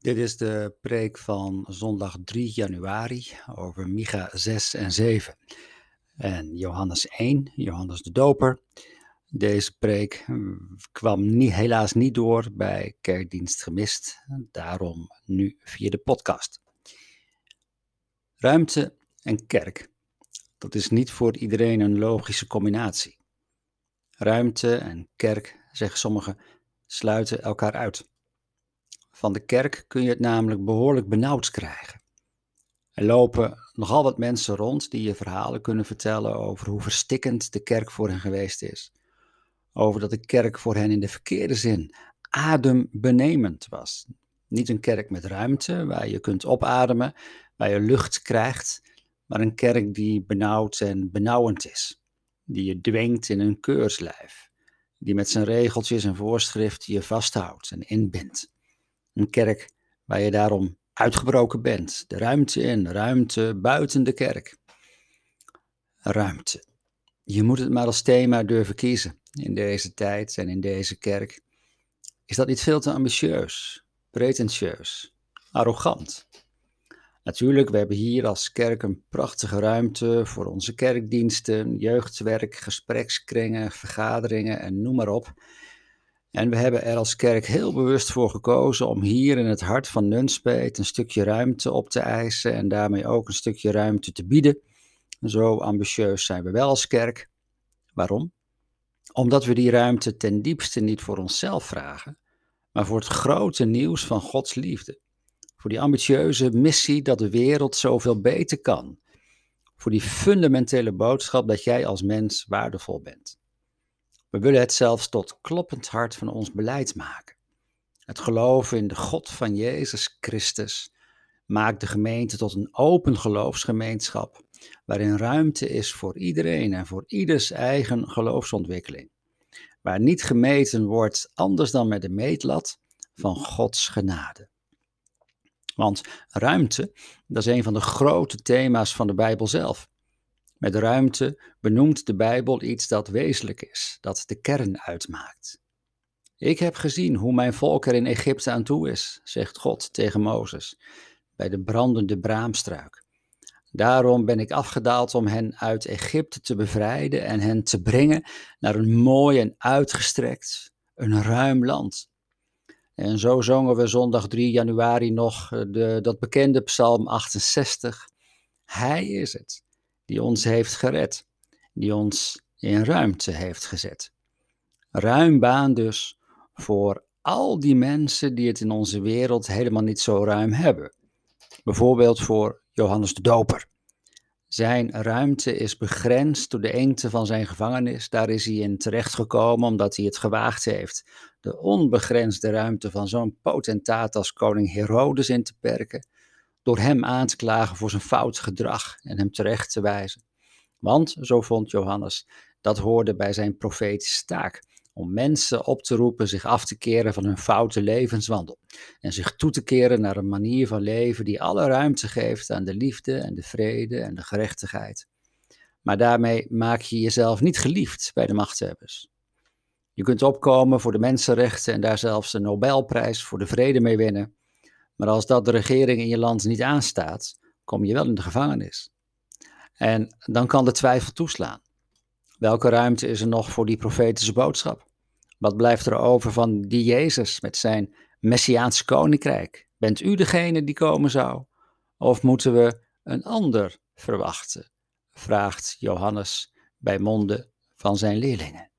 Dit is de preek van zondag 3 januari over Micha 6 en 7 en Johannes 1, Johannes de Doper. Deze preek hm, kwam niet, helaas niet door bij Kerkdienst Gemist, daarom nu via de podcast. Ruimte en kerk, dat is niet voor iedereen een logische combinatie. Ruimte en kerk, zeggen sommigen, sluiten elkaar uit. Van de kerk kun je het namelijk behoorlijk benauwd krijgen. Er lopen nogal wat mensen rond die je verhalen kunnen vertellen over hoe verstikkend de kerk voor hen geweest is. Over dat de kerk voor hen in de verkeerde zin adembenemend was. Niet een kerk met ruimte waar je kunt opademen, waar je lucht krijgt, maar een kerk die benauwd en benauwend is. Die je dwingt in een keurslijf. Die met zijn regeltjes en voorschriften je vasthoudt en inbindt. Een kerk waar je daarom uitgebroken bent. De ruimte in, ruimte buiten de kerk. Ruimte. Je moet het maar als thema durven kiezen in deze tijd en in deze kerk. Is dat niet veel te ambitieus, pretentieus, arrogant? Natuurlijk, we hebben hier als kerk een prachtige ruimte voor onze kerkdiensten, jeugdwerk, gesprekskringen, vergaderingen en noem maar op. En we hebben er als kerk heel bewust voor gekozen om hier in het hart van Nunspeet een stukje ruimte op te eisen en daarmee ook een stukje ruimte te bieden. Zo ambitieus zijn we wel als kerk. Waarom? Omdat we die ruimte ten diepste niet voor onszelf vragen, maar voor het grote nieuws van Gods liefde. Voor die ambitieuze missie dat de wereld zoveel beter kan. Voor die fundamentele boodschap dat jij als mens waardevol bent. We willen het zelfs tot kloppend hart van ons beleid maken. Het geloven in de God van Jezus Christus maakt de gemeente tot een open geloofsgemeenschap, waarin ruimte is voor iedereen en voor ieders eigen geloofsontwikkeling. Waar niet gemeten wordt anders dan met de meetlat van Gods genade. Want ruimte, dat is een van de grote thema's van de Bijbel zelf. Met ruimte benoemt de Bijbel iets dat wezenlijk is, dat de kern uitmaakt. Ik heb gezien hoe mijn volk er in Egypte aan toe is, zegt God tegen Mozes, bij de brandende braamstruik. Daarom ben ik afgedaald om hen uit Egypte te bevrijden en hen te brengen naar een mooi en uitgestrekt, een ruim land. En zo zongen we zondag 3 januari nog de, dat bekende Psalm 68. Hij is het die ons heeft gered, die ons in ruimte heeft gezet. Ruim baan dus voor al die mensen die het in onze wereld helemaal niet zo ruim hebben. Bijvoorbeeld voor Johannes de Doper. Zijn ruimte is begrensd door de engte van zijn gevangenis. Daar is hij in terechtgekomen omdat hij het gewaagd heeft de onbegrensde ruimte van zo'n potentaat als koning Herodes in te perken door hem aan te klagen voor zijn fout gedrag en hem terecht te wijzen. Want, zo vond Johannes, dat hoorde bij zijn profetische taak, om mensen op te roepen zich af te keren van hun foute levenswandel en zich toe te keren naar een manier van leven die alle ruimte geeft aan de liefde en de vrede en de gerechtigheid. Maar daarmee maak je jezelf niet geliefd bij de machthebbers. Je kunt opkomen voor de mensenrechten en daar zelfs de Nobelprijs voor de vrede mee winnen. Maar als dat de regering in je land niet aanstaat, kom je wel in de gevangenis. En dan kan de twijfel toeslaan. Welke ruimte is er nog voor die profetische boodschap? Wat blijft er over van die Jezus met zijn messiaans koninkrijk? Bent u degene die komen zou? Of moeten we een ander verwachten? vraagt Johannes bij monden van zijn leerlingen.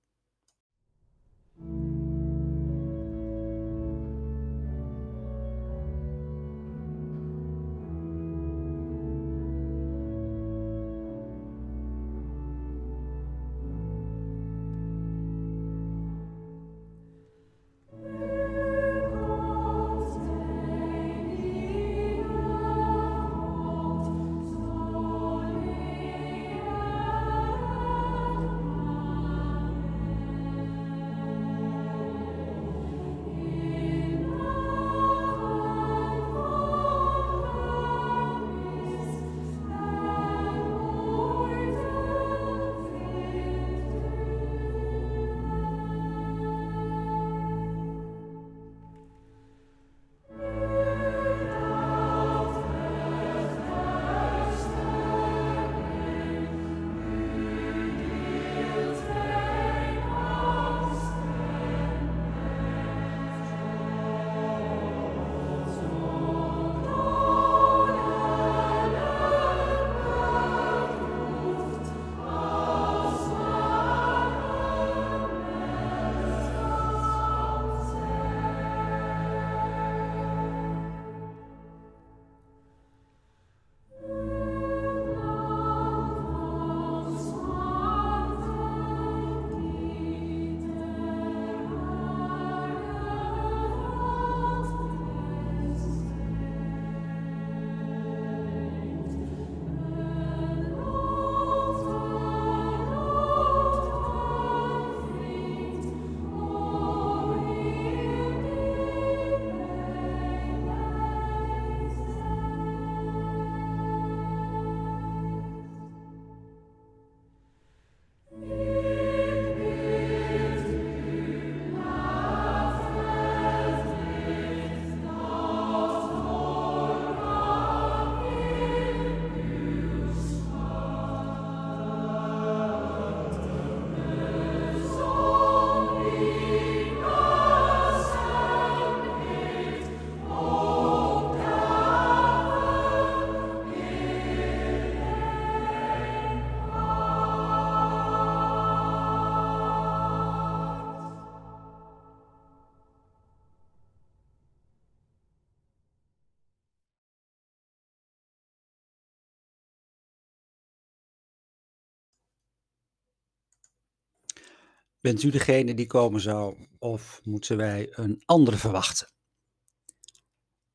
Bent u degene die komen zou of moeten wij een andere verwachten?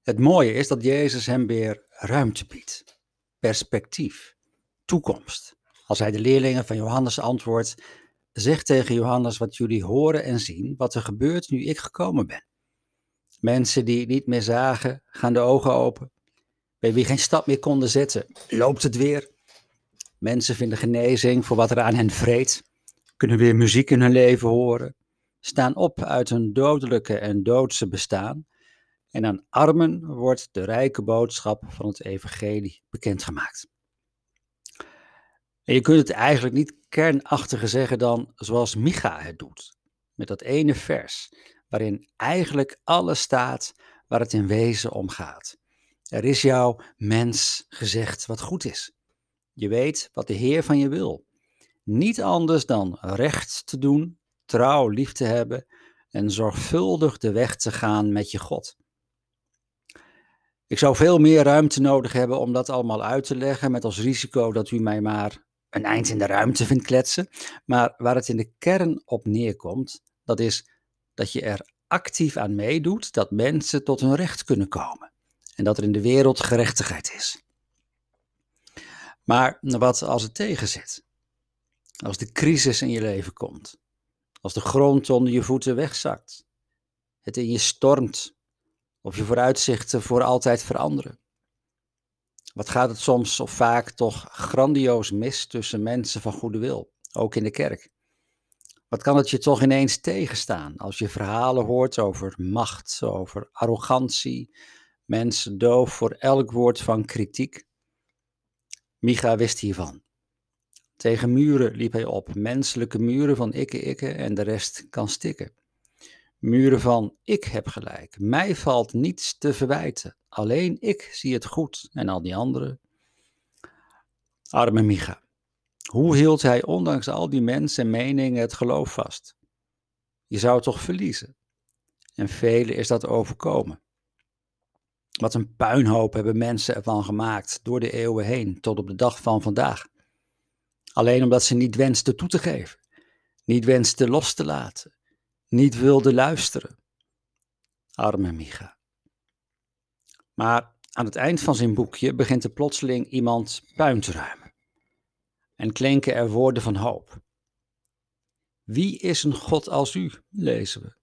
Het mooie is dat Jezus hem weer ruimte biedt, perspectief, toekomst. Als hij de leerlingen van Johannes antwoordt, zeg tegen Johannes wat jullie horen en zien, wat er gebeurt nu ik gekomen ben. Mensen die niet meer zagen, gaan de ogen open. Bij wie geen stap meer konden zetten, loopt het weer. Mensen vinden genezing voor wat er aan hen vreet, kunnen weer muziek in hun leven horen, staan op uit hun dodelijke en doodse bestaan. En aan armen wordt de rijke boodschap van het evangelie bekendgemaakt. En je kunt het eigenlijk niet kernachtiger zeggen dan zoals Micha het doet. Met dat ene vers, waarin eigenlijk alles staat waar het in wezen om gaat. Er is jouw mens gezegd wat goed is. Je weet wat de Heer van je wil. Niet anders dan recht te doen, trouw lief te hebben en zorgvuldig de weg te gaan met je God. Ik zou veel meer ruimte nodig hebben om dat allemaal uit te leggen, met als risico dat u mij maar een eind in de ruimte vindt kletsen. Maar waar het in de kern op neerkomt, dat is dat je er actief aan meedoet dat mensen tot hun recht kunnen komen. En dat er in de wereld gerechtigheid is. Maar wat als het tegenzit? Als de crisis in je leven komt. Als de grond onder je voeten wegzakt. Het in je stormt. Of je vooruitzichten voor altijd veranderen. Wat gaat het soms of vaak toch grandioos mis tussen mensen van goede wil, ook in de kerk? Wat kan het je toch ineens tegenstaan als je verhalen hoort over macht, over arrogantie, mensen doof voor elk woord van kritiek? Micha wist hiervan. Tegen muren liep hij op, menselijke muren van ikke ikke en de rest kan stikken. Muren van ik heb gelijk, mij valt niets te verwijten, alleen ik zie het goed en al die anderen. Arme Micha, hoe hield hij ondanks al die mensen en meningen het geloof vast? Je zou het toch verliezen? En velen is dat overkomen. Wat een puinhoop hebben mensen ervan gemaakt door de eeuwen heen tot op de dag van vandaag. Alleen omdat ze niet wensten toe te geven, niet wensten los te laten, niet wilden luisteren. Arme Micha. Maar aan het eind van zijn boekje begint er plotseling iemand puin te ruimen. En klinken er woorden van hoop. Wie is een God als u, lezen we.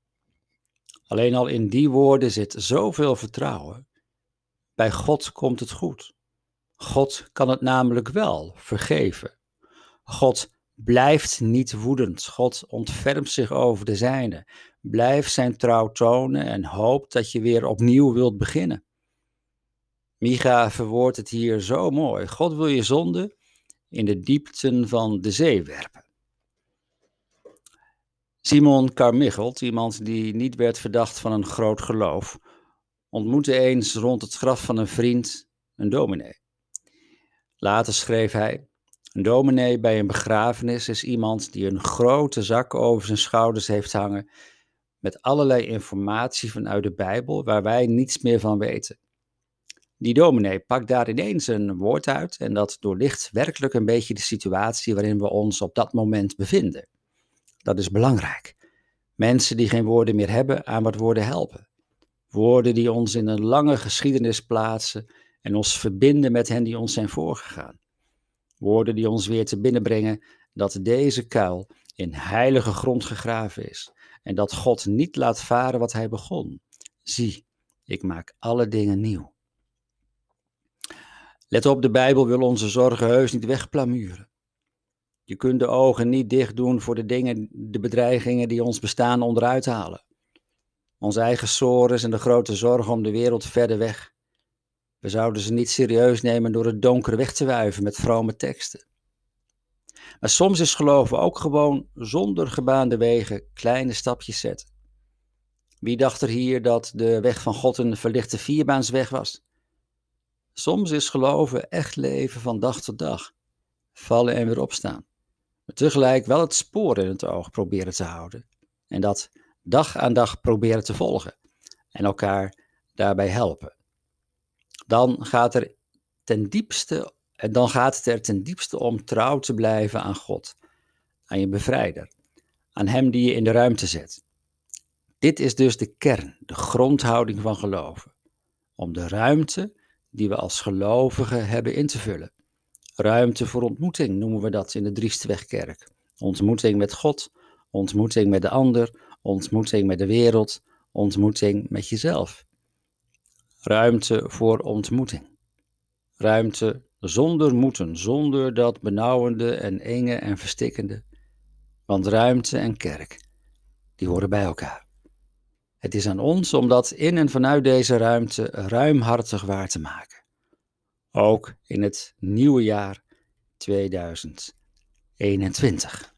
Alleen al in die woorden zit zoveel vertrouwen bij God komt het goed. God kan het namelijk wel vergeven. God blijft niet woedend. God ontfermt zich over de zijne. Blijf zijn trouw tonen en hoopt dat je weer opnieuw wilt beginnen. Micha verwoordt het hier zo mooi. God wil je zonde in de diepten van de zee werpen. Simon Carmichelt, iemand die niet werd verdacht van een groot geloof, ontmoette eens rond het graf van een vriend een dominee. Later schreef hij: Een dominee bij een begrafenis is iemand die een grote zak over zijn schouders heeft hangen met allerlei informatie vanuit de Bijbel waar wij niets meer van weten. Die dominee pakt daar ineens een woord uit en dat doorlicht werkelijk een beetje de situatie waarin we ons op dat moment bevinden. Dat is belangrijk. Mensen die geen woorden meer hebben, aan wat woorden helpen. Woorden die ons in een lange geschiedenis plaatsen en ons verbinden met hen die ons zijn voorgegaan. Woorden die ons weer te binnenbrengen dat deze kuil in heilige grond gegraven is en dat God niet laat varen wat hij begon. Zie, ik maak alle dingen nieuw. Let op, de Bijbel wil onze zorgen heus niet wegplamuren. Je kunt de ogen niet dicht doen voor de dingen, de bedreigingen die ons bestaan onderuit halen. Onze eigen sores en de grote zorg om de wereld verder weg. We zouden ze niet serieus nemen door het donker weg te wuiven met vrome teksten. Maar soms is geloven ook gewoon zonder gebaande wegen kleine stapjes zetten. Wie dacht er hier dat de weg van God een verlichte vierbaansweg was? Soms is geloven echt leven van dag tot dag, vallen en weer opstaan. Maar tegelijk wel het spoor in het oog proberen te houden. En dat dag aan dag proberen te volgen en elkaar daarbij helpen. Dan gaat, er ten diepste, en dan gaat het er ten diepste om trouw te blijven aan God, aan je bevrijder, aan Hem die je in de ruimte zet. Dit is dus de kern, de grondhouding van geloven. Om de ruimte die we als gelovigen hebben in te vullen. Ruimte voor ontmoeting noemen we dat in de Driestwegkerk. Ontmoeting met God, ontmoeting met de ander, ontmoeting met de wereld, ontmoeting met jezelf. Ruimte voor ontmoeting. Ruimte zonder moeten, zonder dat benauwende en enge en verstikkende. Want ruimte en kerk, die horen bij elkaar. Het is aan ons om dat in en vanuit deze ruimte ruimhartig waar te maken. Ook in het nieuwe jaar 2021.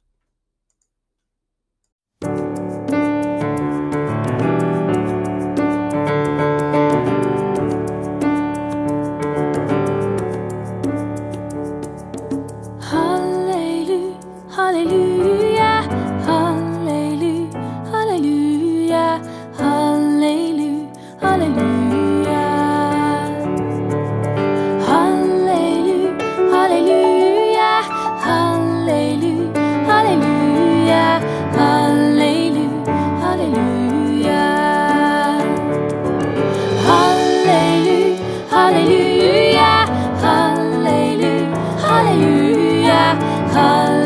color.